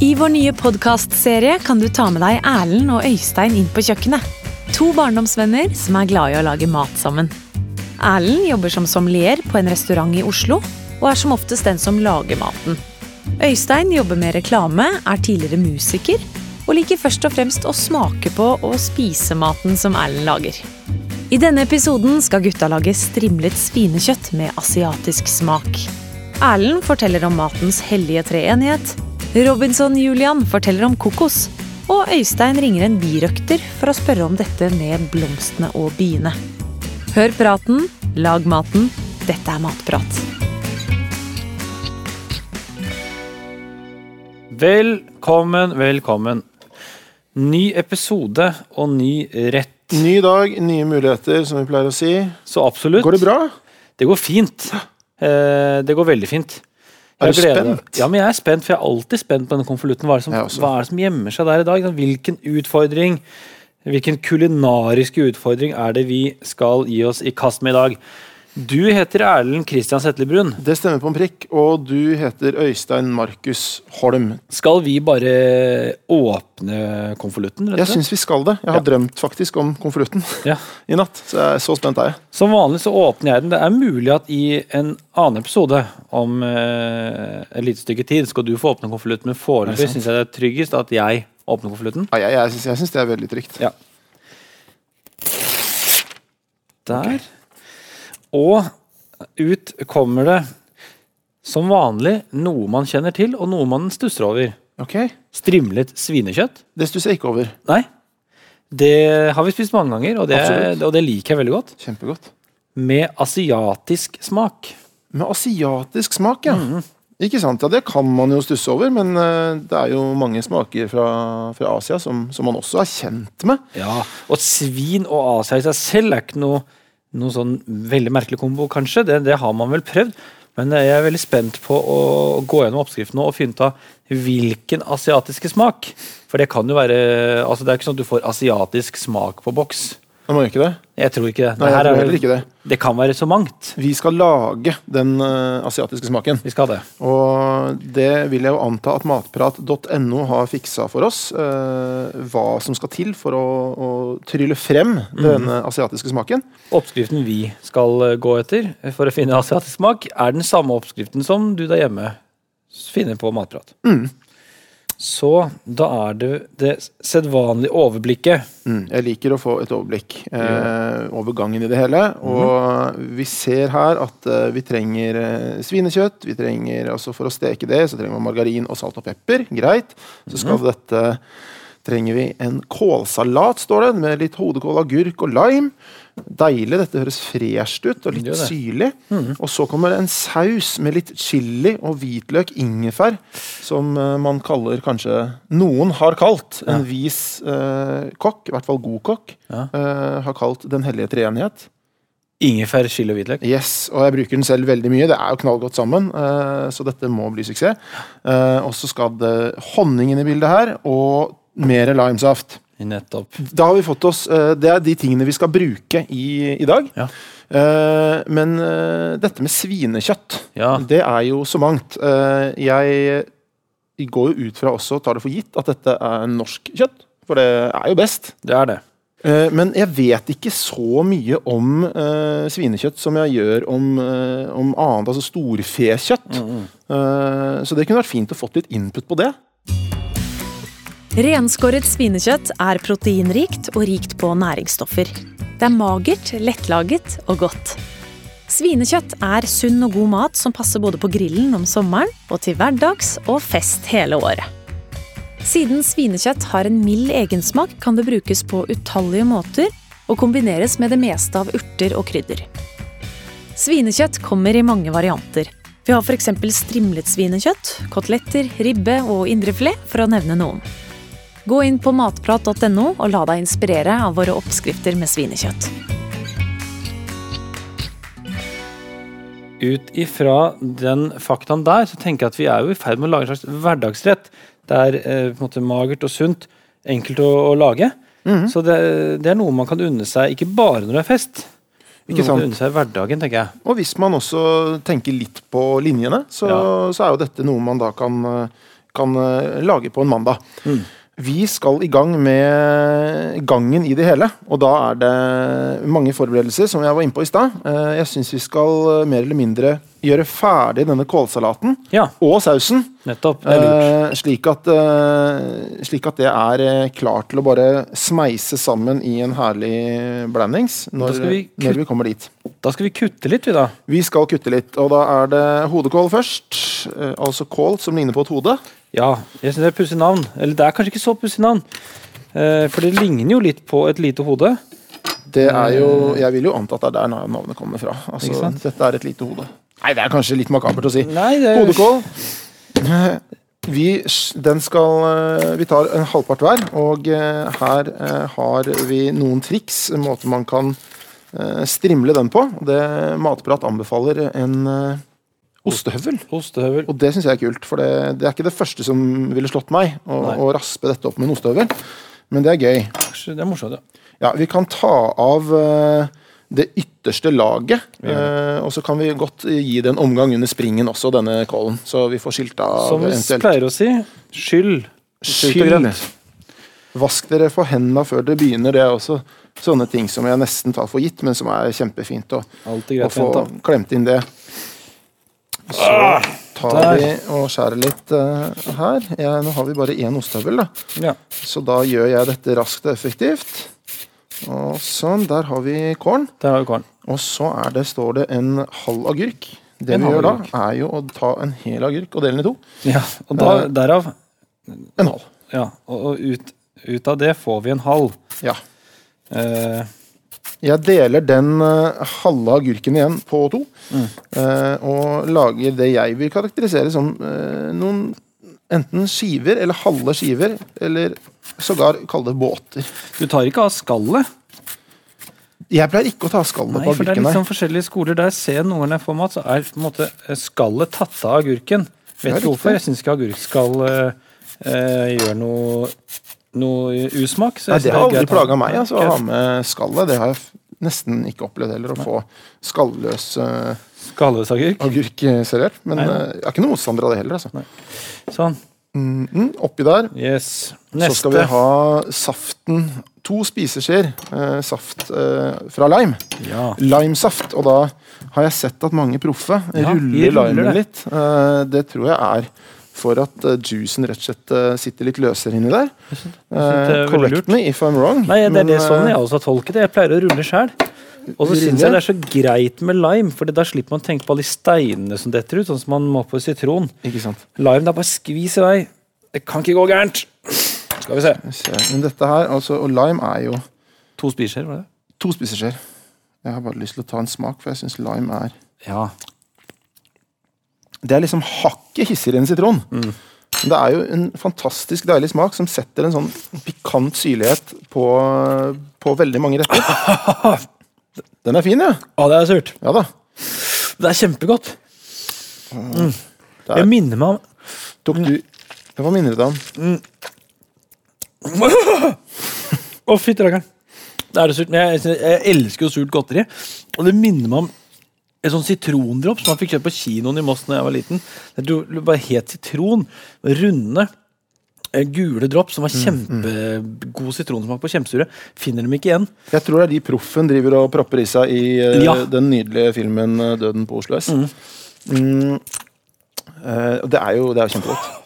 I vår nye podkastserie kan du ta med deg Erlend og Øystein inn på kjøkkenet. To barndomsvenner som er glade i å lage mat sammen. Erlend jobber som sommelier på en restaurant i Oslo, og er som oftest den som lager maten. Øystein jobber med reklame, er tidligere musiker, og liker først og fremst å smake på og spise maten som Erlend lager. I denne episoden skal gutta lage strimlet svinekjøtt med asiatisk smak. Erlend forteller om matens hellige treenighet. Robinson-Julian forteller om kokos. Og Øystein ringer en birøkter for å spørre om dette med blomstene og biene. Hør praten, lag maten. Dette er Matprat. Velkommen, velkommen. Ny episode og ny rett. Ny dag, nye muligheter, som vi pleier å si. Så absolutt. Går det bra? Det går fint. Eh, det går veldig fint. Er du spent? Ja, men jeg er spent, for jeg er alltid spent på denne konvolutten. Hva, hva er det som gjemmer seg der i dag? Hvilken utfordring, hvilken kulinariske utfordring er det vi skal gi oss i kast med i dag? Du heter Erlend Christian Setlebrun. Det stemmer på en prikk. Og du heter Øystein Markus Holm. Skal vi bare åpne konvolutten? Jeg syns vi skal det. Jeg har Ja. drømt faktisk om konvolutten Ja. i natt. Så jeg er så spent er jeg. Som vanlig så åpner jeg den. Det er mulig at i en annen episode om eh, et lite stykke tid skal du få åpne konvolutten, men foreløpig syns jeg det er tryggest at jeg åpner konvolutten. Ja, jeg jeg, syns- jeg syns det er veldig trygt. Ja. Der. Og ut kommer det som vanlig noe man kjenner til, og noe man stusser over. Ok, Strimlet svinekjøtt. Det stusser jeg ikke over. Nei. Det har vi spist mange ganger, og det, og det liker jeg veldig godt. Kjempegodt. Med asiatisk smak. Med asiatisk smak, ja. Mhm. Ikke sant? Ja, Det kan man jo stusse over, men eh, det er jo mange smaker fra, fra Asia som, som man også er kjent med. Ja, og svin og Asia i seg selv er ikke noe, noe sånn veldig merkelig kombo, kanskje. Det, det har man vel prøvd. Men jeg er veldig spent på å gå gjennom oppskriften og finne ut av hvilken asiatiske smak. For det kan jo være altså Det er ikke sånn at du får asiatisk smak på boks. Man må ikke det? Jeg tror ikke det. Nei, det, jeg tror er- heller ikke det. det kan være så mangt. Vi skal lage den uh, asiatiske smaken. Vi skal det. Og det vil jeg jo anta at matprat.no har fiksa for oss. Uh, hva som skal til for å, å trylle frem denne asiatiske smaken. Oppskriften vi skal eh, gå etter for å finne asiatisk smak, er den samme oppskriften som du der hjemme finner på Matprat. Mm. Så da er det det sedvanlige overblikket. Mm, jeg liker å få et overblikk eh, over gangen i det hele. Og vi ser her at eh, vi trenger eh, svinekjøtt. Vi trenger, altså For å steke det så trenger man margarin og salt og pepper. Greit. Så skal dette trenger vi en kålsalat, står det, med litt hodekål, agurk og lime. Deilig. Dette høres fresht ut og litt syrlig. Mm. Og så kommer det en saus med litt chili og hvitløk, ingefær, som eh, man kaller kanskje Noen har kalt en vis eh, kokk, i hvert fall god kokk, Ja. eh, har kalt Den hellige treenighet. Ingefær, chili og hvitløk. Yes, og jeg bruker den selv veldig mye. Det er jo knallgodt sammen, eh, så dette må bli suksess. Eh, og så skal det honning inn i bildet her, og mer limesaft. Nettopp. Da har vi fått oss eh, Det er de tingene vi skal bruke i, i dag. Ja. Eh, men eh, dette med svinekjøtt, Ja. det er jo så mangt. Jeg går jo ut fra også, tar det for gitt, at dette er norsk kjøtt. For det er jo best. Det er det. Men jeg vet ikke så mye om uh, svinekjøtt som jeg gjør om, uh, om annet, altså storfekjøtt. Eh, så det kunne vært fint å fått litt input på det. Renskåret svinekjøtt er proteinrikt og rikt på næringsstoffer. Det er magert, lettlaget og godt. Svinekjøtt er sunn og god mat som passer både på grillen om sommeren og til hverdags og fest hele året. Siden svinekjøtt har en mild egensmak, kan det brukes på utallige måter og kombineres med det meste av urter og krydder. Svinekjøtt kommer i mange varianter. Vi har f.eks. strimlet svinekjøtt, koteletter, ribbe og indrefilet, for å nevne noen. Gå inn på matprat.no og la deg inspirere av våre oppskrifter med svinekjøtt. Ut ifra den faktaen der, så tenker jeg at vi er jo i ferd med å lage en slags hverdagsrett. Det er eh, på en måte magert og sunt, enkelt å, å lage. Mm. Så det, det er noe man kan unne seg, ikke bare når det er fest. Ikke noe man sant. kan unne seg hverdagen, tenker jeg. Og hvis man også tenker litt på linjene, så, Ja. så er jo dette noe man da kan, eh, kan eh, lage på en mandag. Mm. Vi skal i gang med gangen i det hele, og da er det mange forberedelser, som jeg var inne på i stad. Eh, Jeg syns vi skal eh, mer eller mindre gjøre ferdig denne kålsalaten Ja, og sausen. nettopp. Eh, slik, at, uh, slik at det er eh, klart til å bare smeise sammen i en herlig blandings når, vi når vi kommer dit. Da skal vi kutte litt, vi, da. Vi skal kutte litt, og da er det hodekål først. Uh, Altså kål som ligner på et hode. Ja, jeg syns det er pussig navn. Eller det er kanskje ikke så pussig navn. For det ligner jo litt på et lite hode. Det er jo, Jeg vil jo anta at det er der navnet kommer fra. Altså, dette er et lite hode. Nei, det er kanskje litt makabert å si. Nei, det Hodekål. Vi, den skal, eh, vi tar en halvpart hver, og eh, her eh, har vi noen triks, en måte man kan strimle den på. Det Matprat anbefaler en eh, ostehøvel. Ostehøvel. Og det syns jeg er kult, for det, det er ikke det første som ville slått meg, å, å raspe dette opp med en ostehøvel. Men det er gøy. Det er morsomt, ja. Ja, vi kan ta av det ytterste laget, eh, og så kan vi godt gi det en omgang under springen også, denne kålen. Så vi får skilt av Som vi pleier å si, skyld. Grønt. Vask dere for hendene før dere begynner. Det er også sånne ting som jeg nesten tar for gitt, men som er kjempefint å, å få fint, klemt inn det. Så tar der. vi og skjærer litt uh, her. Ja, nå har vi bare én ostehøvel, da. Ja. så da gjør jeg dette raskt og effektivt. Og sånn, der har vi korn. Der har vi korn. Og så er det, står det en halv agurk. Det En vi gjør da, er jo å ta en hel agurk og dele den i to. Ja, og da, Eh. derav En halv. Ja, og, ut, ut av det får vi en halv. Ja. Eh, Jeg deler den eh, halve agurken igjen på to, Mm. eh, og lager det jeg vil karakterisere som noen enten skiver eller halve skiver, eller sågar kalle det båter. du tar ikke av skallet. Jeg pleier ikke å ta skallet Nei, på for det er liksom forskjellige skoler. Der ser noen jeg får mat, så er på en måte eh, skallet tatt av agurken. Vet ikke hvorfor. Jeg syns ikke agurkskall eh, gjør noe, noe usmak. så Nei, jeg det har aldri plaga meg altså, å ha med skallet. Det har jeg nesten ikke opplevd heller, å få skalløs Skallløs agurk. eh. Men Nei. eh, jeg er ikke noen motstander av det heller. Altså. Sånn. Mm, -hmm. oppi der Yes. så skal vi ha saften. To spiseskjeer eh, saft eh, fra lime. Ja. Limesaft. Og da har jeg sett at mange proffe Ja, ruller ruller limen det. litt. Eh, det tror jeg er for at uh, juicen rett og slett uh, sitter litt løsere inni der. veldig correct me if I'm wrong. Nei, det er men, det sånn jeg også har tolket det. Jeg pleier å rulle sjøl. Og så syns jeg det er så greit med lime, for da slipper man å tenke på alle de steinene som detter ut, sånn som man må på sitron. Ikke sant. Lime, det er bare skvis i vei. Det kan ikke gå gærent. Skal vi se. Skal vi se. Men dette her, altså, og lime er jo To spiseskjeer, var det? to spiseskjeer. Jeg har bare lyst til å ta en smak, for jeg syns lime er Ja. Det er liksom hakket hissigere enn sitron. Mm. det er jo en fantastisk deilig smak som setter en sånn pikant syrlighet på, på veldig mange retter. Den er fin, ja. Ja, det er surt. Ja da. Det er kjempegodt. Mm. Det er, minner meg om tok du Hva minner det deg om? Å, fytti rakkeren. Det er det surt. Men jeg, jeg, jeg elsker jo surt godteri. Og det minner meg om en sånn sitrondrops som man fikk kjøpt på kinoen i Moss da jeg var liten. Det var bare het sitron. Runde, gule dropp som var kjempegod sitronsmak på. Kjempesure. Finner dem ikke igjen. Jeg tror det er de proffen driver og propper i seg i eh, Ja. den nydelige filmen eh, 'Døden på Oslo S'. Mm. Eh, og det er jo, det er jo kjempegodt.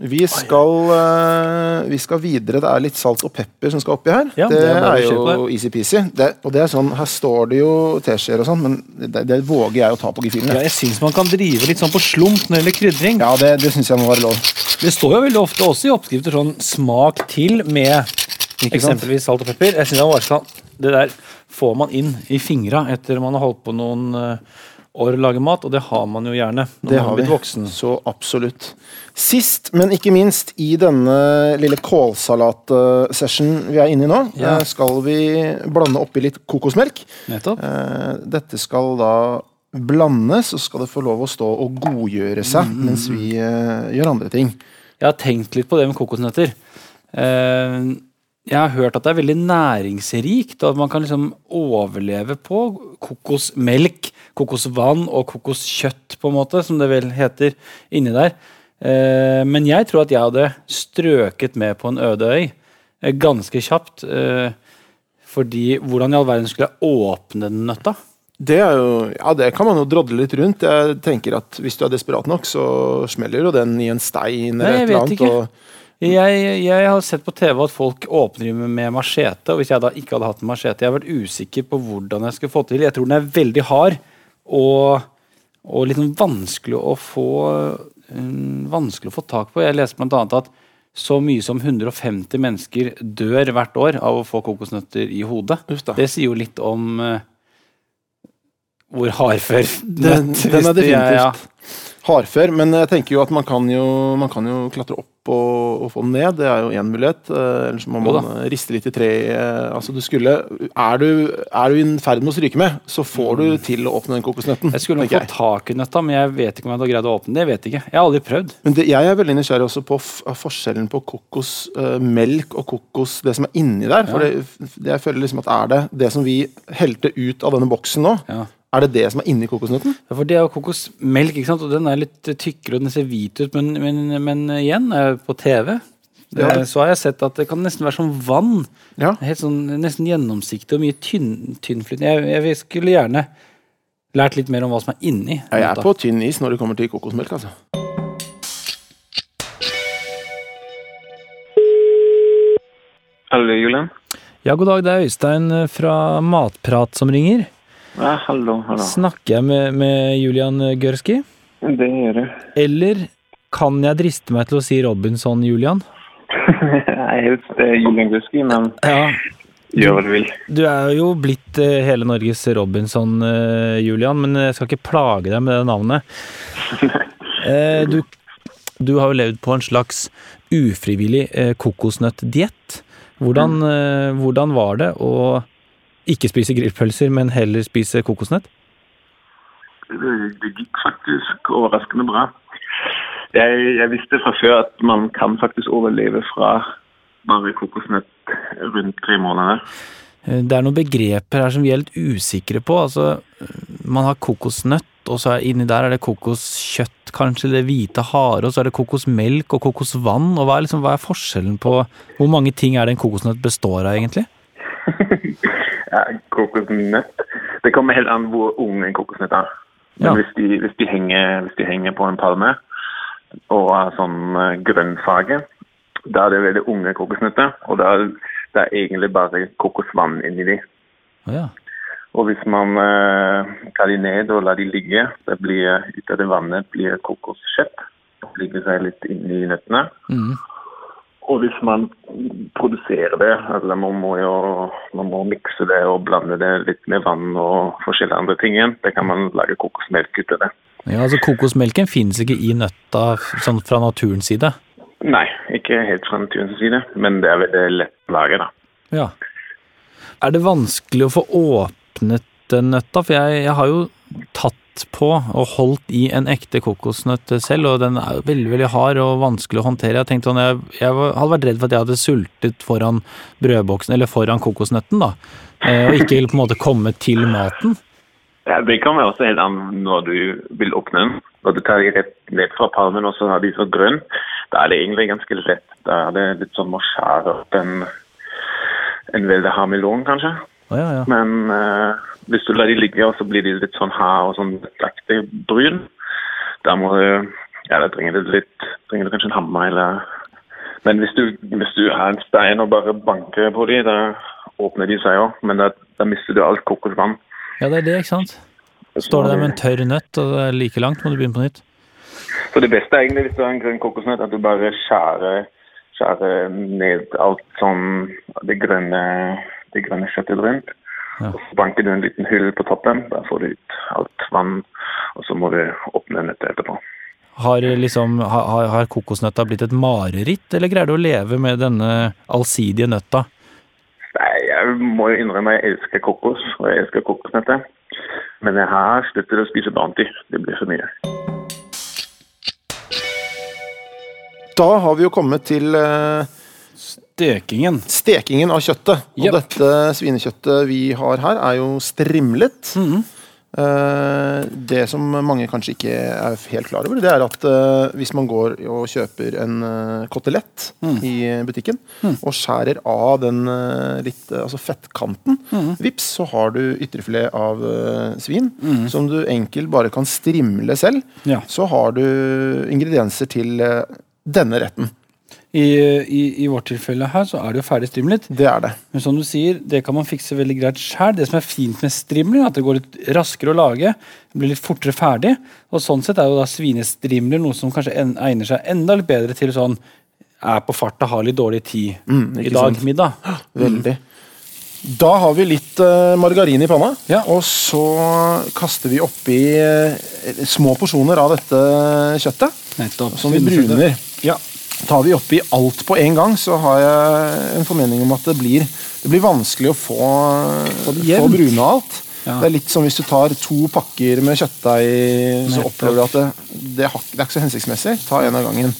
Vi skal, uh, vi skal videre. Det er litt salt og pepper som skal oppi her. Ja, det, det er jo easy-peasy. Og det er sånn, Her står det jo teskjeer og sånn, men det, det våger jeg å ta på gefühlen. Ja, jeg syns man kan drive litt sånn på slump når det gjelder krydring. ja det, det syns jeg må være lov. Det står jo veldig ofte også i oppskrifter sånn 'smak til' med eksempelvis salt og pepper. Jeg synes det var sånn, det der får man inn i fingra etter man har holdt på noen eh, år lage mat, og det har man jo gjerne når Det man har blitt voksen. Så absolutt. Sist, men ikke minst, i denne lille kålsalatsession vi er inne i nå, Ja. eh, skal vi blande oppi litt kokosmelk. Nettopp. Eh, Dette skal da blandes, og skal det få lov å stå og godgjøre seg Mm. mens vi eh, gjør andre ting. Jeg har tenkt litt på det med kokosnøtter. Eh, jeg har hørt at det er veldig næringsrikt, og at man kan liksom overleve på kokosmelk, kokosvann og kokoskjøtt, på en måte, som det vel heter inni der. Eh, men jeg tror at jeg hadde strøket med på en øde øy eh, ganske kjapt. Eh, fordi hvordan i all verden skulle jeg åpne den nøtta? Det jo, ja, det kan man jo drodle litt rundt. Jeg tenker at Hvis du er desperat nok, så smeller jo den i en stein Nei, eller jeg et eller annet. ikke. Og, Jeg, jeg har sett på TV at folk åpner med machete, og hvis jeg da ikke hadde hatt en machete Jeg har vært usikker på hvordan jeg skulle få til. Jeg tror den er veldig hard og, og litt sånn vanskelig å få mm, Vanskelig å få tak på. Jeg leste annet at så mye som 150 mennesker dør hvert år av å få kokosnøtter i hodet. Det sier jo litt om uh, hvor hardfør Den- nøtt den er definitivt. de definitivt ja. Hardfør, men jeg tenker jo at man kan jo, man kan jo klatre opp og, og få den ned. Det er jo én mulighet. Eh, Ellers må man eh, riste litt i treet. eh, Altså, du skulle Er du, er du i ferd med å stryke med, så får du til å åpne den kokosnøtten. Mm. Jeg skulle få tak i nøtta, men jeg vet ikke om jeg hadde greid å åpne det. Jeg vet ikke. Jeg har aldri prøvd. Men det, jeg er veldig nysgjerrig også på forskjellen på kokosmelk og kokos, det som er inni der. For det, det jeg føler liksom at er det det som vi helte ut av denne boksen nå, Ja. Er det det som er inni kokosnøtten? Ja, For det er jo kokosmelk, ikke sant? og den er litt tykkere og den ser hvit ut, men, men, men igjen, på TV Ja. eh, så har jeg sett at det kan nesten være som vann. Ja. Helt sånn, Nesten gjennomsiktig og mye tynn, tynnflytende. Jeg, jeg skulle gjerne lært litt mer om hva som er inni. Jeg er på tynn is når det kommer til kokosmelk, altså. Hallo, Julian. Ja, god dag. Det er Øystein eh, fra Matprat som ringer. Ja, hallo, hallo. Snakker jeg med, med Julian Gørski? Det gjør du. Eller kan jeg driste meg til å si Robinson, Julian? Jeg heter Julian Gørski, men Ja, gjør hva du vil. Du er jo blitt eh, hele Norges Robinson, eh, Julian, men jeg skal ikke plage deg med det navnet. Eh, du, du har jo levd på en slags ufrivillig eh, kokosnøttdiett. Hvordan, eh, hvordan var det å ikke spise grillpølser, men heller spise kokosnøtt? Det, gikk faktisk overraskende bra. Jeg, jeg visste fra før at man kan faktisk overleve fra bare kokosnøtt rundt tre måneder. Eh, Det er noen begreper her som vi er litt usikre på. Altså, man har kokosnøtt, og så er inni der er det kokoskjøtt, kanskje, det hvite hare, og så er det kokosmelk og kokosvann. Og hva er, liksom, hva er forskjellen på Hvor mange ting er det en kokosnøtt består av, egentlig? Ja, kokosnøtt. Det kommer helt an hvor ung en kokosnøtt er. Ja. hvis, de, hvis, de henger, hvis de henger på en palme og har sånn grønnfarge, da er det veldig unge kokosnøtter. Og da er det er egentlig bare kokosvann inni de. Å ja. Og hvis man eh, tar de ned og lar de ligge, så blir ut av det vannet blir kokoskjøtt. Ligger seg litt inni nøttene. Mhm. Og hvis man produserer det, eller man må jo man må mikse det og blande det litt med vann og forskjellige andre ting igjen, det kan man lage kokosmelk ut av det. ja, altså Kokosmelken finnes ikke i nøtta sånn fra naturens side. Nei, ikke helt fra naturens side, men det er veldig lett å lage, da. Ja. Er det vanskelig å få åpnet den nøtta? For jeg, jeg har jo tatt på og holdt i en ekte kokosnøtt selv, og den er veldig veldig hard og vanskelig å håndtere. Jeg tenkte sånn, jeg, jeg hadde vært redd for at jeg hadde sultet foran brødboksen, eller foran kokosnøtten, da. Eh, Og ikke på en måte komme til maten. Ja, det kommer også helt an når du vil åpne den. Når du tar de rett ned fra palmen og så har de så grønn, da er det egentlig ganske lett. Da er det litt sånn å skjære opp en, en veldig hard melon, kanskje. Å ja, ja. Men eh, hvis du lar de ligge, og så blir de litt sånn hard og sånn lettaktig brun, da må du Ja, da trenger du litt Trenger du kanskje en hammer eller Men hvis du, hvis du har en stein og bare banker på de, da åpner de seg òg. Men da, da mister du alt kokosvann. Ja, det er det, ikke sant? Står det der med en tørr nøtt, og det er like langt, må du begynne på nytt. Så det beste er egentlig hvis du har en grønn kokosnøtt, at du bare skjærer, skjærer ned alt sånn det grønne, det grønne kjøttet rundt. Ja. Og så banker du en liten hull på toppen. Der får du ut alt vann, og så må du åpne nettet etterpå. Har, liksom, har, har kokosnøtta blitt et mareritt, eller greier du å leve med denne allsidige nøtta? Nei, jeg må jo innrømme jeg elsker kokos, og jeg elsker kokosnøtter. Men jeg har sluttet å spise Bounty. Det blir for mye. Da har vi jo kommet til eh, Stekingen. stekingen av kjøttet. Og Yep. dette svinekjøttet vi har her, er jo strimlet. Mm -hmm. det som mange kanskje ikke er helt klar over, det er at eh, hvis man går og kjøper en kotelett kotelett i butikken og skjærer av den eh, litt eh, altså fettkanten, vips, så har du ytrefilet av eh, svin som du enkelt bare kan strimle selv. Ja. Så har du ingredienser til eh, denne retten. I, i, I vårt tilfelle her så er det jo ferdig strimlet. Det er det. Men som du sier, det kan man fikse veldig greit sjøl. Det som er fint med strimler, er at det går litt raskere å lage. Det blir litt fortere ferdig. Og sånn sett er jo da svinestrimler noe som kanskje en, egner seg enda litt bedre til sånn er på farta, har litt dårlig tid Mm, i dag sant. middag. Veldig. Da har vi litt uh, margarin i panna, Ja. og så kaster vi oppi uh, små porsjoner av dette kjøttet. Nettopp. Som vi bruner. Ja. Tar vi oppi alt på en gang, så har jeg en formening om at det blir, det blir vanskelig å få, Få jevnt. alt. Ja. Det er litt som hvis du tar to pakker med kjøttdeig, så opplever du at det, det, har, det er ikke så hensiktsmessig. Ta en av gangen.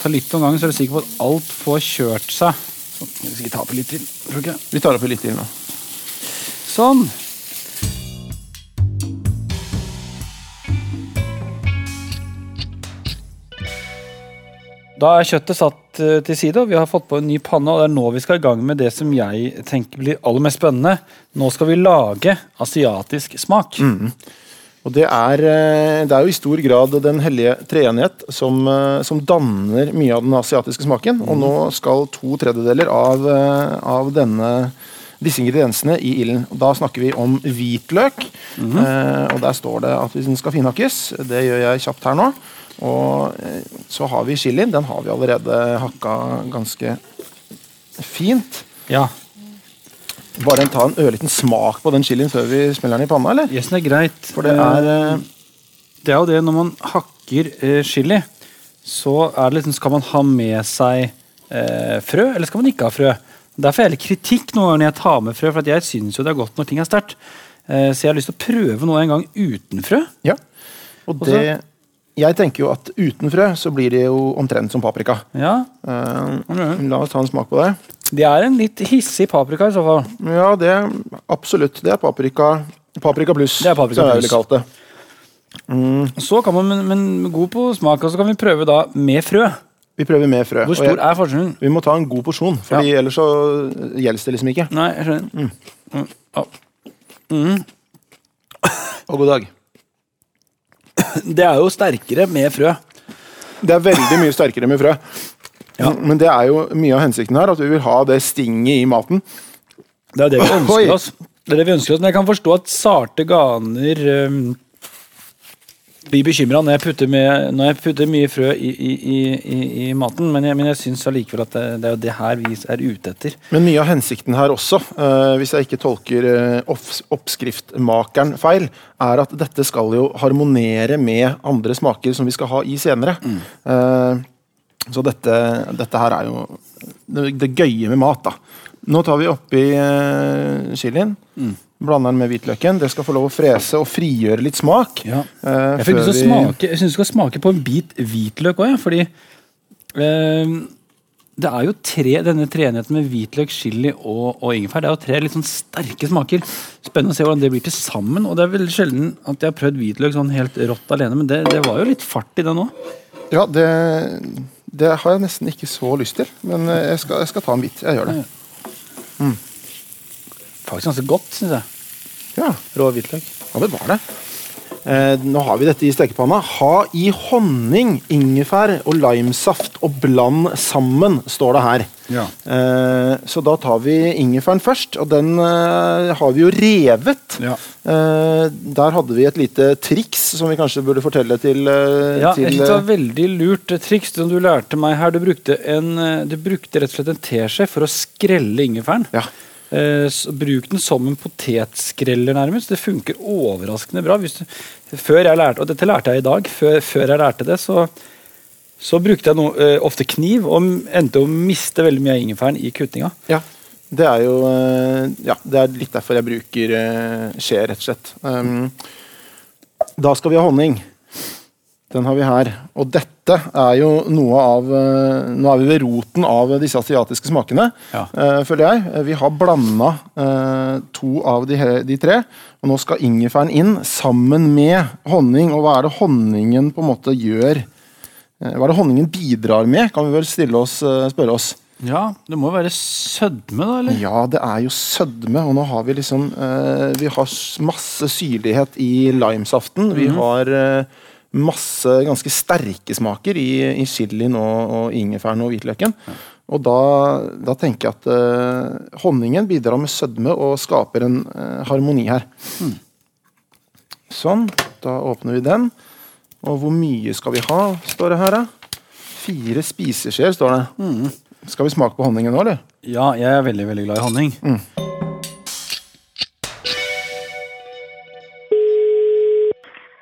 Ta litt om gangen, så er du sikker på at alt får kjørt seg. Så, vi skal ta på litt til. tror ikke. Vi tar oppi litt til nå. Sånn. Da er kjøttet satt eh, til side, og vi har fått på en ny panne. og Det er nå vi skal i gang med det som jeg tenker blir aller mest spennende. Nå skal vi lage asiatisk smak. Og det er, eh, det er jo i stor grad Den hellige treenighet som, eh, som danner mye av den asiatiske smaken. Og nå skal to tredjedeler av, av denne, disse ingrediensene i ilden. Da snakker vi om hvitløk. eh, og der står det at hvis den skal finhakkes. Det gjør jeg kjapt her nå. Og eh, så har vi chilien. Den har vi allerede hakka ganske fint. Ja, Bare ta en ørliten smak på den chilien før vi smeller den i panna, eller? Yes, det er greit. For det er eh, Det er jo det når man hakker eh, chili, så er det liksom Skal man ha med seg eh, frø, eller skal man ikke ha frø? Derfor er litt kritikk noen ganger når jeg tar med frø, for at jeg syns jo det er godt når ting er sterkt. Eh, så jeg har lyst til å prøve noe en gang uten frø. Ja. Og det Jeg tenker jo at uten frø så blir det jo omtrent som paprika. Ja, Eh, la oss ta en smak på det. Det er en litt hissig paprika i så fall. Ja, det absolutt. Det er paprika Paprika pluss, Det er paprika pluss. ville kalt det. Så kan man, men, men god på smak, og så kan vi prøve da med frø. Vi prøver med frø. Hvor stor er forskjellen? Vi må ta en god porsjon, Fordi ellers så gjelder det liksom ikke. Nei, jeg skjønner. Mm. Ja. Og god dag. Det er jo sterkere med frø. Det er veldig mye sterkere med frø. Men det er jo mye av hensikten her, at vi vil ha det stinget i maten. Det er det vi ønsker oss. Det er det vi ønsker oss, Men jeg kan forstå at sarte ganer um, blir bekymra når, jeg putter med- når jeg putter mye frø i, i, i, i, maten. Men jeg, men jeg syns allikevel at det, det er jo det her vi er ute etter. Men mye av hensikten her også, uh, hvis jeg ikke tolker eh, oppskriftmakeren feil, er at dette skal jo harmonere med andre smaker som vi skal ha i senere. Eh, så dette, dette her er jo det, det gøye med mat, da. Nå tar vi oppi uh, chilien. Blander den med hvitløken. Det skal få lov å frese og frigjøre litt smak. Ja. eh, Jeg å vi- smake Jeg synes du skal smake på en bit hvitløk òg, ja, fordi um, det er jo tre, denne treenigheten med hvitløk, chili og, og ingefær. Det er jo tre litt sånn sterke smaker. Spennende å se hvordan det blir til sammen. Og det er vel sjelden at jeg har prøvd hvitløk sånn helt rått alene, men det, det var jo litt fart i det nå. Ja, det, det har jeg nesten ikke så lyst til. Men eh, jeg skal, jeg skal ta en bit. Jeg gjør det. Faktisk ganske godt, syns jeg. Ja. Rå hvitløk. Ja, det var det. Eh, nå har vi dette i stekepanna. Ha i honning, ingefær og limesaft og bland sammen, står det her. Ja. Eh, så da tar vi ingefæren først, og den eh, har vi jo revet. Ja. Eh, der hadde vi et lite triks som vi kanskje burde fortelle til, eh, Ja, til et eh, veldig lurt triks som du lærte meg her. Du brukte, en, du brukte rett og slett en teskje for å skrelle ingefæren. ja. Eh, bruk den som en potetskreller, nærmest. Det funker overraskende bra. Du, før jeg lærte, og dette lærte jeg i dag. Før, før jeg lærte det, så, så brukte jeg noe, eh, ofte kniv og endte å miste veldig mye av ingefæren i kuttinga. ja. Det er jo eh, Ja, det er litt derfor jeg bruker skje, rett og slett. Um, da skal vi ha honning. Den har vi her. Og dette er jo noe av eh, Nå er vi ved roten av disse asiatiske smakene, Ja. eh, føler jeg. Eh, Vi har blanda to av de, de tre, og nå skal ingefæren inn sammen med honning. Og hva er det honningen på en måte gjør? Hva er det honningen bidrar med, kan vi vel stille oss, spørre oss. Ja, det må være sødme, da, eller? Ja, det er jo sødme, og nå har vi liksom Vi har masse syrlighet i limesaften. Vi har eh, masse ganske sterke smaker i, i chilien og, og ingefæren og hvitløken. Og da, da tenker jeg at uh, honningen bidrar med sødme og skaper en uh, harmoni her. Sånn. Da åpner vi den. Og hvor mye skal vi ha, står det her, da? Fire spiseskjeer, står det. Skal vi smake på honningen nå, eller? Ja, jeg er veldig, veldig glad i honning.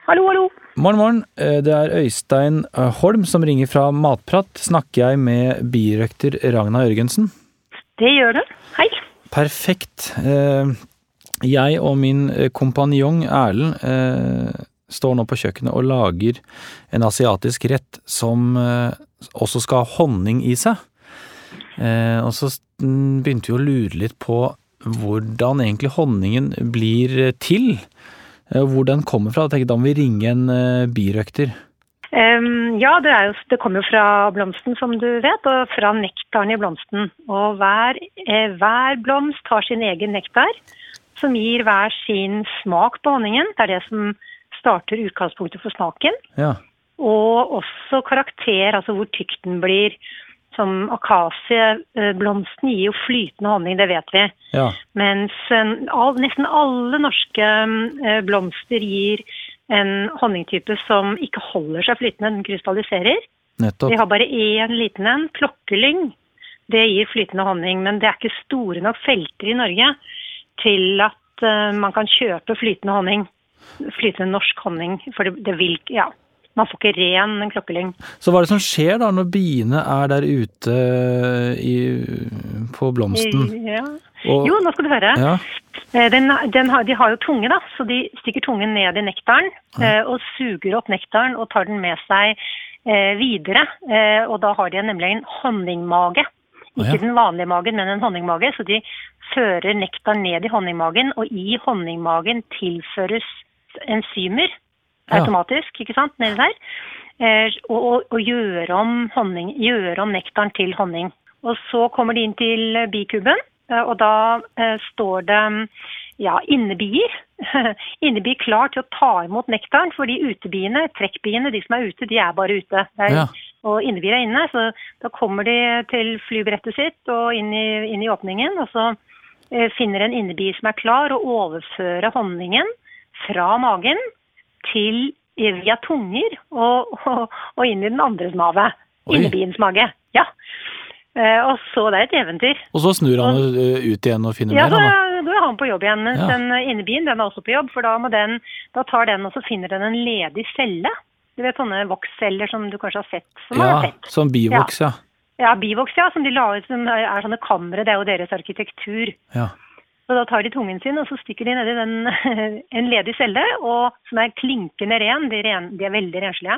Hallo, hallo. Morgen, morgen. Eh, Det er Øystein eh, Holm som ringer fra Matprat. Snakker jeg med birøkter Ragna Jørgensen? Det gjør du. Hei. Perfekt. Eh, Jeg og min kompanjong Erlend står nå på kjøkkenet og lager en asiatisk rett som også skal ha honning i seg. Og så mm, begynte vi å lure litt på hvordan egentlig honningen blir til. Eh, Hvor den kommer fra. Jeg tenkte da må vi ringe en eh, birøkter. Um, ja, det, er jo, det kommer jo fra blomsten, som du vet, og fra nektaren i blomsten. Og hver, eh, hver blomst har sin egen nektar, som gir hver sin smak på honningen. Det er det som starter utgangspunktet for smaken. Ja. Og også karakter, altså hvor tykk den blir. Som akasieblomsten gir jo flytende honning, det vet vi. ja. Mens eh, all, nesten alle norske eh, blomster gir en honningtype som ikke holder seg flytende, den krystalliserer. Nettopp. Vi har bare én liten en, klokkelyng. Det gir flytende honning, men det er ikke store nok felter i Norge til at eh, man kan kjøpe flytende honning. Flytende norsk honning. For det, det vil Ja. Man får ikke ren klokkelyng. Så hva er det som skjer da når biene er der ute i, på blomsten? Ja. Og- Jo, nå skal du høre. Ja, Eh, Den, den har, de har jo tunge, da, så de stikker tungen ned i nektaren ja. og suger opp nektaren og tar den med seg eh, videre. Eh, og da har de nemlig en honningmage. Ikke den vanlige magen, men en honningmage. Så de fører nektar ned i honningmagen, og i honningmagen tilføres enzymer. Automatisk, ikke sant, nedi der. Eh, og, og, og gjøre om, honning, gjøre om nektaren til honning. Og så kommer de inn til bikuben, eh, og da eh, står det ja, innebier. Innebier klar til å ta imot nektaren, fordi utebiene, trekkbiene, de som er ute, de er bare ute. Er, Ja. Og innebier er inne, så da kommer de til flybrettet sitt og inn i, inn i åpningen, og så finner en innebier som er klar, og overfører honningen fra magen til via tunger og, og, og inn i den andres mage. Innebiens mage. Ja. Eh, og så det er et eventyr. Og så snur han og, ut igjen og finner Ja, mer, så da. er han på jobb igjen. Mens Ja. den innebien den er også på jobb, for da, den, da tar den og så finner den en ledig celle. Du vet sånne voksceller som du kanskje har sett? Som Ja, sett. som bivoks, ja. Ja, bivoks, ja, som de la ut som er sånne kamre. Det er jo deres arkitektur. ja. Så da tar de tungen sin, og så stikker de nedi en ledig celle, og, som er klinkende ren. De, ren, de er veldig renslige.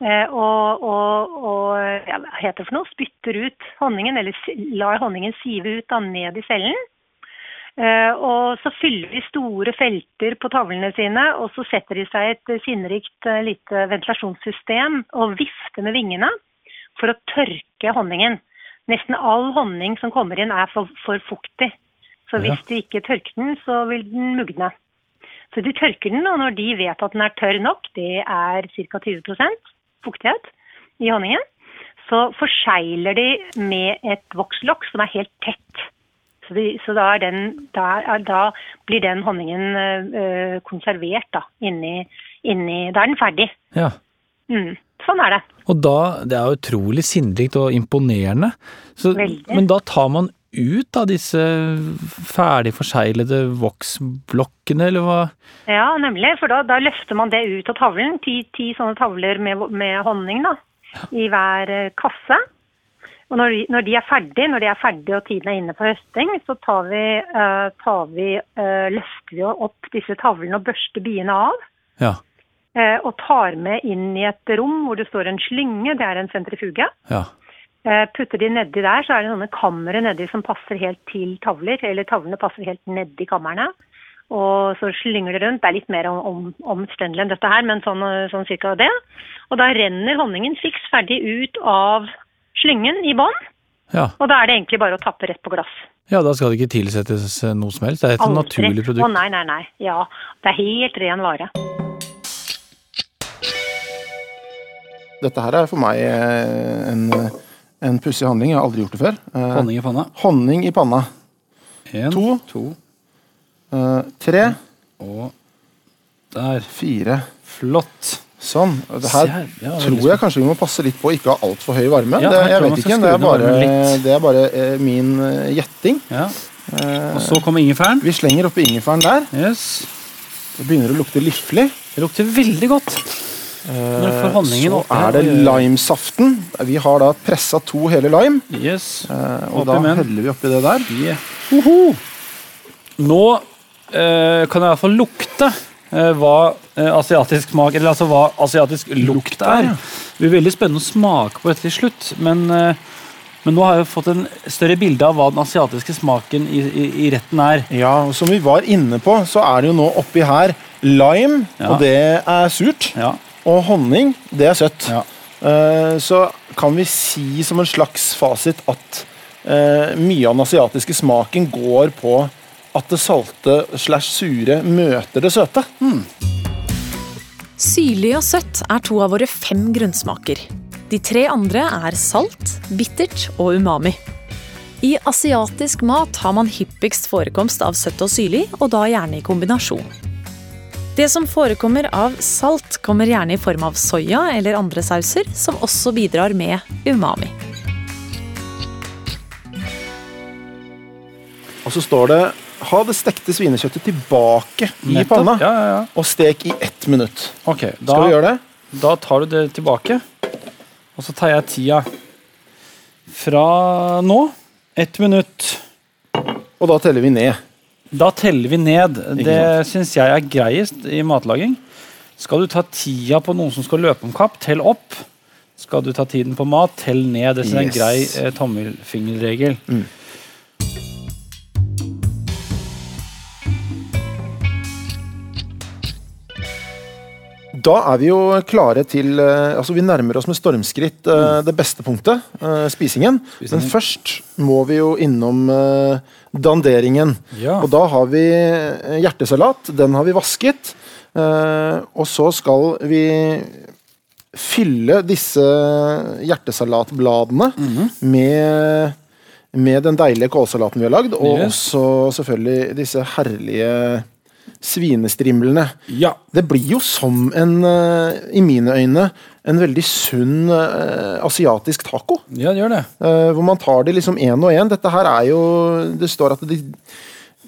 Eh, og og, og ja, hva heter det for noe? Spytter ut honningen, eller lar honningen sive ut da, ned i cellen. Eh, og så fyller de store felter på tavlene sine, og så setter de seg et sinnrikt eh, lite ventilasjonssystem og vifter med vingene for å tørke honningen. Nesten all honning som kommer inn er for, for fuktig. Så hvis de ikke tørker den, så vil den mugne. Så de tørker den, og når de vet at den er tørr nok, det er ca. 20% fuktighet i honningen, så forsegler de med et vokslokk som er helt tett. Så, de, så da, er den, da, er, da blir den honningen øh, konservert da, inni, inni Da er den ferdig. ja. Mm, sånn er det. Og da, det er utrolig sinnrikt og imponerende. Så, men da tar man ut av disse ferdig forseglede voksblokkene, eller hva? Ja, nemlig. For da, da løfter man det ut av tavlen. Ti, ti sånne tavler med, med honning da, i hver eh, kasse. Og når når de er ferdige, når de er ferdige og tiden er inne for høsting, så tar vi, uh, tar vi, uh, løfter vi opp disse tavlene og børster biene av. Ja. Uh, og tar med inn i et rom hvor det står en slynge, det er en sentrifuge. Ja. Eh, Putter de nedi der, så er det sånne kamre nedi som passer helt til tavler, eller tavlene passer helt nedi kammerne. Og så slynger det rundt. Det er litt mer om, om, omstendelig enn dette her, men sånn, eh, sånn cirka det. Og da renner honningen fiks ferdig ut av slyngen i bånn, Ja. og da er det egentlig bare å tappe rett på glass. ja, da skal det ikke tilsettes eh, noe som helst. Det er et Aldri. naturlig Å oh, nei, nei, nei. Ja, det er helt ren vare. Dette her er for meg en, en pussig handling. Jeg har aldri gjort det før. Eh, Honning i panna. honning i panna. En, To. to, Eh, tre, og der. fire. Flott. Sånn. Det her ja, tror jeg kanskje vi må passe litt på å ikke ha altfor høy varme. Ja, det, jeg vet ikke, det er bare, det er bare eh, min eh, gjetting. Ja. Eh, Og så kommer ingefæren. vi slenger oppi ingefæren der. Yes. Det begynner å lukte liflig. Det lukter veldig godt. Honningen Så er det limesaften. Vi har da pressa to hele lime. Yes. eh, Og da med heller vi oppi det der. Yeah. Nå eh, kan jeg i hvert fall lukte eh, hva eh, asiatisk smak Eller altså hva asiatisk lukt er. Det blir veldig spennende å smake på dette til slutt, men, eh, men nå har jeg fått en større bilde av hva den asiatiske smaken i, i, i retten er. Ja, og Som vi var inne på, så er det jo nå oppi her lime, Ja. og det er surt. Ja. Og honning, det er søtt. Ja. Uh, Så kan vi si som en slags fasit at uh, mye av den asiatiske smaken går på at det salte slash sure møter det søte. Syrlig og søtt er to av våre fem grunnsmaker. De tre andre er salt, bittert og umami. I asiatisk mat har man hyppigst forekomst av søtt og syrlig, og da gjerne i kombinasjon. Det som forekommer av salt, kommer gjerne i form av soya eller andre sauser, som også bidrar med umami. Og så står det 'ha det stekte svinekjøttet tilbake i Nettopp. panna'. Ja, ja, ja. Og stek i ett minutt. Okay, da, Skal vi gjøre det? da tar du det tilbake. Og så tar jeg tida fra nå. Ett minutt. Og da teller vi ned. Da teller vi ned. Det syns jeg er greiest i matlaging. Skal du ta tida på noen som skal løpe om kapp, tell opp. Skal du ta tiden på mat, tell ned. Det synes er en grei eh, tommelfingerregel. Da er vi jo klare til eh, Altså, vi nærmer oss med stormskritt eh, det beste punktet, eh, spisingen. Men først må vi jo innom danderingen. Ja. Og da har vi hjertesalat. Den har vi vasket. Og så skal vi fylle disse hjertesalatbladene med med den deilige kålsalaten vi har lagd, og Yes. også selvfølgelig disse herlige svinestrimlene. Ja. Det blir jo som en, eh, i mine øyne, en veldig sunn uh, asiatisk taco. ja, det gjør det. Uh, hvor man tar det liksom én og én. Dette her er jo Det står at de,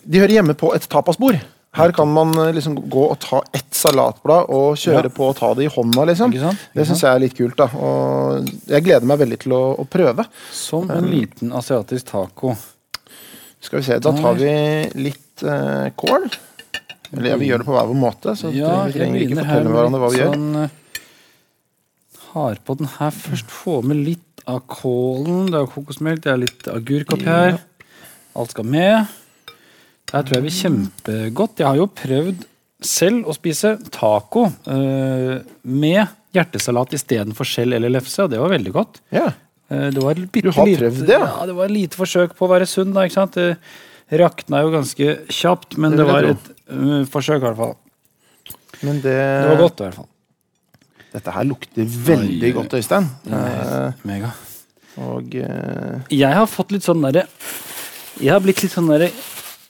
de hører hjemme på et tapasbord. Her kan man liksom gå og ta ett salatblad og kjøre Ja. på og ta det i hånda, liksom. Ikke sant? Ikke Det syns jeg er litt kult. da Og jeg gleder meg veldig til å, å prøve. Som en liten asiatisk taco. Skal vi se, Da tar vi litt uh, kål. Eller ja, vi gjør det på hver vår måte, så Ja, vi trenger ikke fortelle hverandre hva vi litt gjør. sånn, eh, Har på den her først. Få med litt av kålen. Det er kokosmelk, det er litt agurk oppi her. Alt skal med. Det her tror jeg blir kjempegodt. Jeg har jo prøvd selv å spise taco uh, med hjertesalat istedenfor skjell eller lefse, og det var veldig godt. Ja. Uh, Det var Du har lite- prøvd det, ja? Ja, det var et lite forsøk på å være sunn. da, ikke sant? Det rakna jo ganske kjapt, men Det det, var et forsøk i hvert fall. Men det, Det var godt i hvert fall. Dette her lukter veldig Oi, godt, Øystein. Eh, Mega. og eh, Jeg har fått litt sånn derre Jeg har blitt litt sånn derre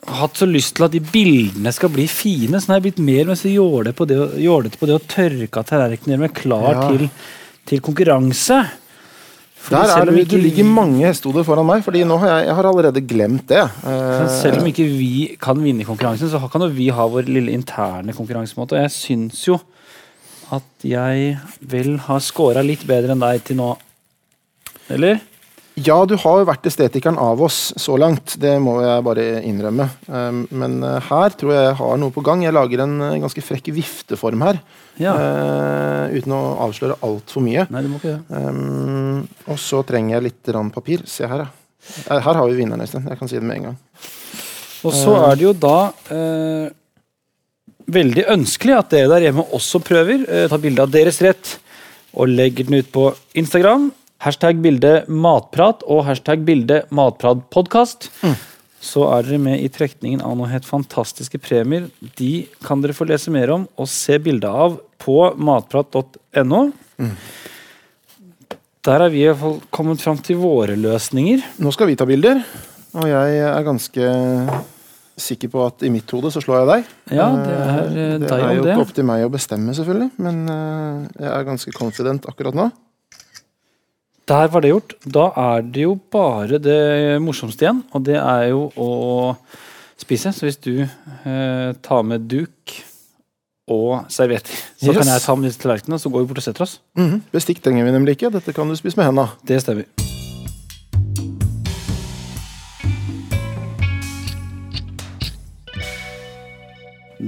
Hatt så lyst til at de bildene skal bli fine, så nå har jeg blitt mer med så jålete på det, å- jålete på det å tørke av tallerkener med klar Ja. til, til konkurranse. Er du, du ligger mange hestehoder foran meg, Fordi nå har jeg, jeg har allerede glemt det. Eh, Selv om ikke vi kan vinne konkurransen, så kan jo vi ha vår lille interne konkurransemåte. Og jeg syns jo at jeg vel har scora litt bedre enn deg til nå. Eller? Ja, du har jo vært estetikeren av oss så langt. Det må jeg bare innrømme. Um, men uh, her tror jeg jeg har noe på gang. Jeg lager en uh, ganske frekk vifteform her. Ja. Uh, uten å avsløre altfor mye. Nei, du må ikke det. Um, og så trenger jeg litt papir. Se her, ja. Eh, Her har vi vinneren, Øystein. Jeg kan si det med en gang. Og så er det jo da eh, veldig ønskelig at dere der hjemme også prøver. Eh, ta bilde av deres rett og legger den ut på Instagram. Hashtag bilde matprat og hashtag bilde matpratpodkast. Så er dere med i trekningen av noe helt fantastiske premier. De kan dere få lese mer om og se bilde av på matprat.no. Der er vi i hvert fall kommet fram til våre løsninger. Nå skal vi ta bilder, og jeg er ganske sikker på at i mitt hode så slår jeg deg. Ja, det er eh, Eh, det er jo ikke opp til meg å bestemme, selvfølgelig, men eh, jeg er ganske confident akkurat nå. Der var det gjort. Da er det jo bare det morsomste igjen, og det er jo å spise. Så hvis du eh, tar med duk og servietter, så Yes. kan jeg ta med disse tallerkenene, så går vi bort og setter oss. Mhm. Bestikk trenger vi nemlig ikke. Dette kan du spise med hendene. Det stemmer.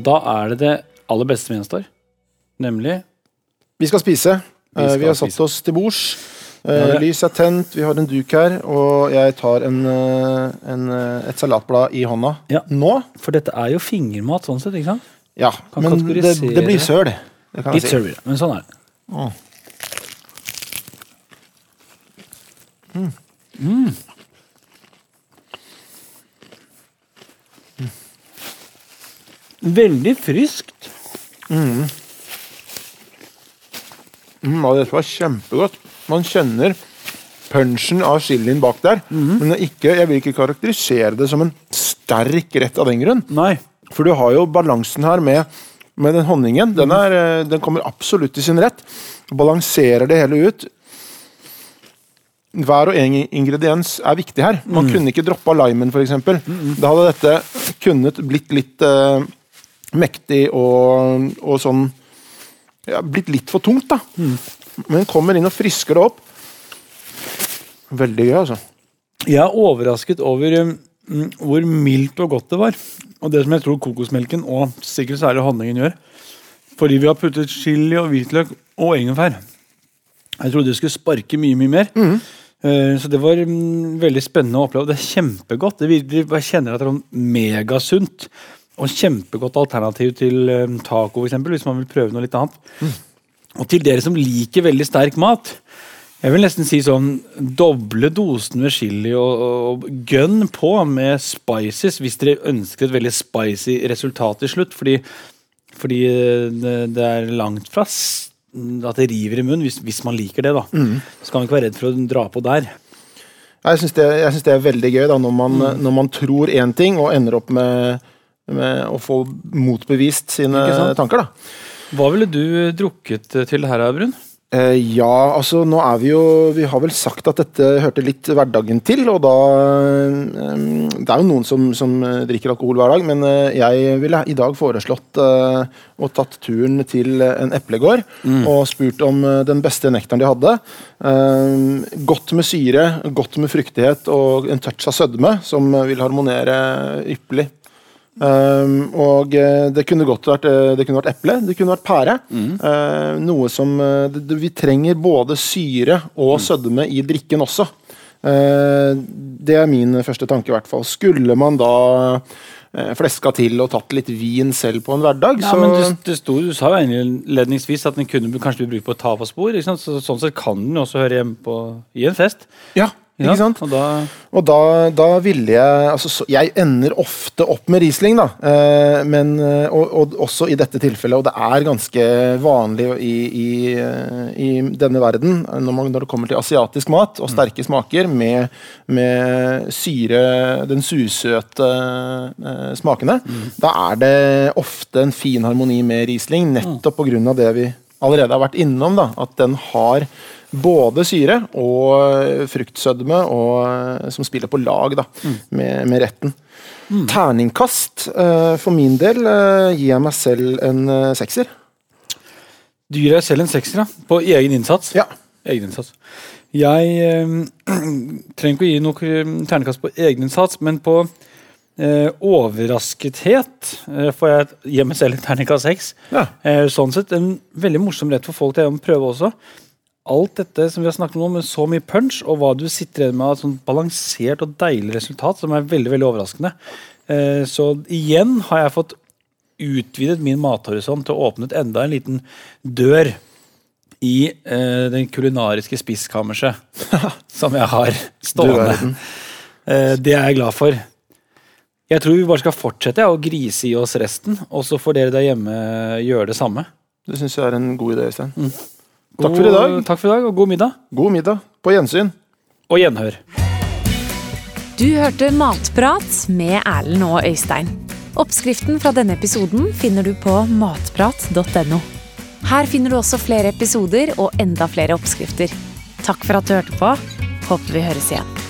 Da er det det aller beste som gjenstår, nemlig Vi skal spise. Vi Eh, skal Vi har satt oss til bords. Ja, Lys er tent, vi har en duk her, og jeg tar en, eh, en, eh, et salatblad i hånda Ja. nå. For dette er jo fingermat, sånn sett, ikke sant? Ja, Kan men det, det blir søl. Det søl blir det, men sånn er det. Åh. Veldig friskt. Mm, og dette var kjempegodt. Man kjenner punchen av chilien bak der. Mhm. Men er ikke, jeg vil ikke karakterisere det som en sterk rett av den grunn. Nei. For du har jo balansen her med, med den honningen. Den, Mhm. er, eh, den kommer absolutt i sin rett. Balanserer det hele ut. Hver og en ingrediens er viktig her. Man Man kunne ikke droppa limen, f.eks. Da hadde dette kunnet blitt litt uh, mektig og, og sånn ja, Blitt litt for tungt, da. Mhm. Men kommer inn og frisker det opp. Veldig gøy, altså. Jeg er overrasket over um, mm, hvor mildt og godt det var. Og det som jeg tror kokosmelken og sikkert særlig honningen gjør. Fordi vi har puttet chili og hvitløk og ingefær. Jeg trodde det skulle sparke mye mye mer. Eh, Så det var um, veldig spennende å oppleve. Det er kjempegodt. Det virkelig, jeg kjenner at det er sånn megasunt. Og kjempegodt alternativ til um, taco, for eksempel, hvis man vil prøve noe litt annet. Og til dere som liker veldig sterk mat, jeg vil nesten si sånn doble dosen med chili og, og gønn på med spices hvis dere ønsker et veldig spicy resultat til slutt. Fordi, fordi eh, det, er langt fra at det river i munnen, hvis, hvis man liker det. da. Så kan man ikke være redd for å dra på der. Jeg syns det, det er veldig gøy da, når man, Mm. når man tror én ting og ender opp med, med å få motbevist sine tanker. da. Hva ville du drukket til her, Brun? Eh, ja, altså nå er vi jo Vi har vel sagt at dette hørte litt hverdagen til, og da eh, Det er jo noen som, som eh, drikker alkohol hver dag, men eh, jeg ville i dag foreslått eh, og tatt turen til en eplegård og spurt om eh, den beste nektaren de hadde. Eh, godt med syre, godt med fruktighet og en touch av sødme, som eh, vil harmonere ypperlig. Um, og eh, det kunne godt vært eh, Det kunne vært eple, det kunne vært pære. Eh, noe som eh, det, Vi trenger både syre og sødme i drikken også. Uh, det er min første tanke, i hvert fall. Skulle man da fleska til og tatt litt vin selv på en hverdag, Ja, så men det, det sto, Du sa jo innledningsvis at den kunne kanskje bli brukt på tapaspor. Så, sånn sett kan den også høre hjemme på, i en fest. Ja, ikke sant? Og da, Og da, da ville jeg altså, så, Jeg ender ofte opp med Riesling, da. Eh, men, eh, og, og også i dette tilfellet. Og det er ganske vanlig i, i, eh, i denne verden, når, man, når det kommer til asiatisk mat og sterke smaker, med, med syre, den sursøte eh, smakene, da er det ofte en fin harmoni med Riesling, nettopp pga. det vi allerede har vært innom. da, At den har både syre og fruktsødme og, som spiller på lag da, med, med retten. Terningkast Uh, for min del uh, gir jeg meg selv en uh, sekser. du gir deg selv en sekser da, på egen innsats. Ja. Egen innsats. Jeg eh, trenger ikke å gi noe terningkast på egen innsats, men på eh, overraskethet eh, får jeg gi meg selv en terningkast seks. Ja. Eh, sånn sett en veldig morsom rett for folk til å prøve også. Alt dette som vi har snakket om med så mye punch, og hva du sitter igjen med av et sånt balansert og deilig resultat, som er veldig veldig overraskende. Eh, så igjen har jeg fått utvidet min mathorisont og åpnet enda en liten dør i eh, den kulinariske spiskammerset som jeg har stående. Eh, det er jeg glad for. Jeg tror vi bare skal fortsette å grise i oss resten, og så får dere der hjemme gjøre det samme. Det syns jeg er en god idé, Øystein. Mm. Takk for i dag. Takk for i dag, og god middag. God middag. På gjensyn. Og gjenhør. Du hørte Matprat med Erlend og Øystein. Oppskriften fra denne episoden finner du på matprat.no. Her finner du også flere episoder og enda flere oppskrifter. Takk for at du hørte på. Håper vi høres igjen.